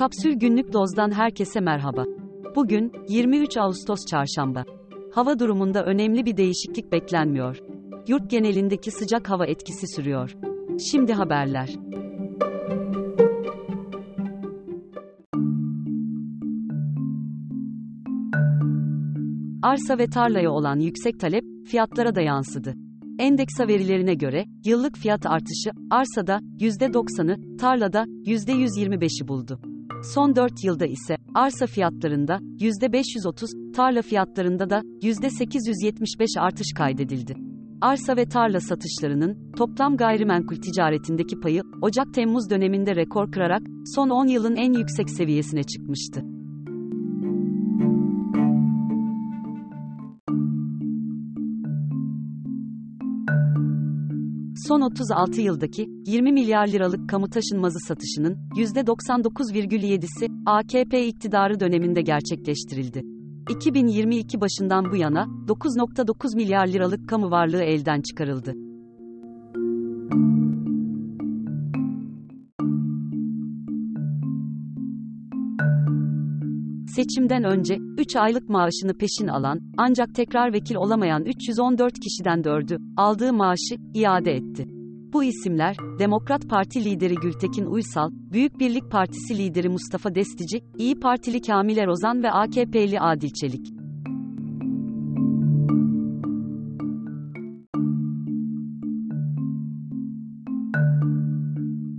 Kapsül Günlük Doz'dan herkese merhaba. Bugün 23 Ağustos Çarşamba. Hava durumunda önemli bir değişiklik beklenmiyor. Yurt genelindeki sıcak hava etkisi sürüyor. Şimdi haberler. Arsa ve tarlaya olan yüksek talep fiyatlara da yansıdı. Endeksa verilerine göre yıllık fiyat artışı arsada %90'ı, tarlada %125'i buldu. Son 4 yılda ise arsa fiyatlarında %530, tarla fiyatlarında da %875 artış kaydedildi. Arsa ve tarla satışlarının toplam gayrimenkul ticaretindeki payı Ocak-Temmuz döneminde rekor kırarak son 10 yılın en yüksek seviyesine çıkmıştı. Son 36 yıldaki 20 milyar liralık kamu taşınmazı satışının %99,7'si AKP iktidarı döneminde gerçekleştirildi. 2022 başından bu yana 9.9 milyar liralık kamu varlığı elden çıkarıldı. Seçimden önce 3 aylık maaşını peşin alan ancak tekrar vekil olamayan 314 kişiden 4'ü aldığı maaşı iade etti. Bu isimler Demokrat Parti lideri Gültekin Uysal, Büyük Birlik Partisi lideri Mustafa Destici, İyi Partili Kamil Erozan ve AKP'li Adil Çelik.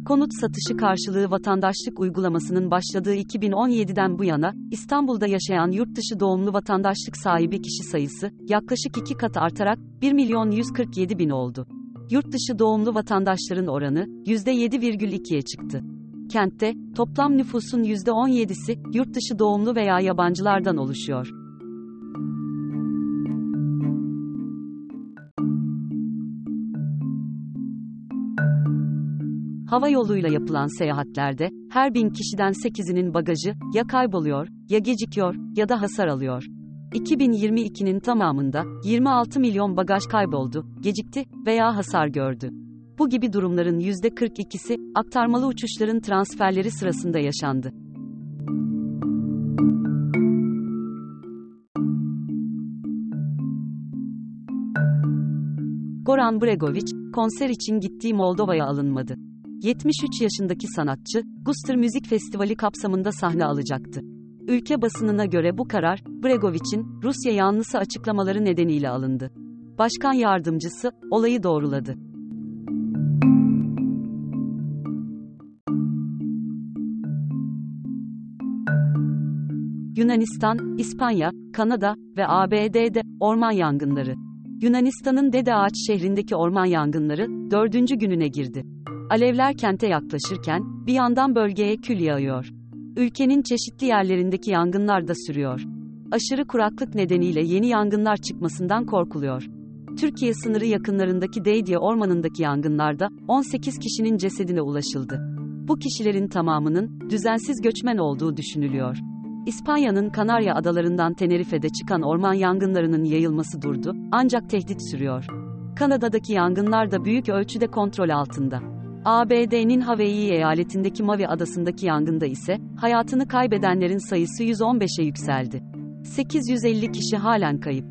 Konut satışı karşılığı vatandaşlık uygulamasının başladığı 2017'den bu yana, İstanbul'da yaşayan yurt dışı doğumlu vatandaşlık sahibi kişi sayısı, yaklaşık iki kat artarak 1 milyon 147 bin oldu. Yurt dışı doğumlu vatandaşların oranı, %7,2'ye çıktı. Kentte, toplam nüfusun %17'si, yurt dışı doğumlu veya yabancılardan oluşuyor. Hava yoluyla yapılan seyahatlerde, her bin kişiden 8'inin bagajı, ya kayboluyor, ya gecikiyor, ya da hasar alıyor. 2022'nin tamamında, 26 milyon bagaj kayboldu, gecikti veya hasar gördü. Bu gibi durumların %42'si, aktarmalı uçuşların transferleri sırasında yaşandı. Goran Bregovic, konser için gittiği Moldova'ya alınmadı. 73 yaşındaki sanatçı, Guster Müzik Festivali kapsamında sahne alacaktı. Ülke basınına göre bu karar, Bregovic'in Rusya yanlısı açıklamaları nedeniyle alındı. Başkan yardımcısı olayı doğruladı. Yunanistan, İspanya, Kanada ve ABD'de orman yangınları. Yunanistan'ın Dede Ağaç şehrindeki orman yangınları dördüncü gününe girdi. Alevler kente yaklaşırken, bir yandan bölgeye kül yağıyor. Ülkenin çeşitli yerlerindeki yangınlar da sürüyor. Aşırı kuraklık nedeniyle yeni yangınlar çıkmasından korkuluyor. Türkiye sınırı yakınlarındaki Deydiye ormanındaki yangınlarda 18 kişinin cesedine ulaşıldı. Bu kişilerin tamamının düzensiz göçmen olduğu düşünülüyor. İspanya'nın Kanarya adalarından Tenerife'de çıkan orman yangınlarının yayılması durdu, ancak tehdit sürüyor. Kanada'daki yangınlar da büyük ölçüde kontrol altında. ABD'nin Hawaii eyaletindeki Maui adasındaki yangında ise hayatını kaybedenlerin sayısı 115'e yükseldi. 850 kişi halen kayıp.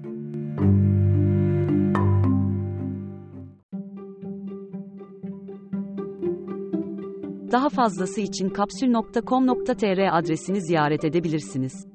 Daha fazlası için kapsül.com.tr adresini ziyaret edebilirsiniz.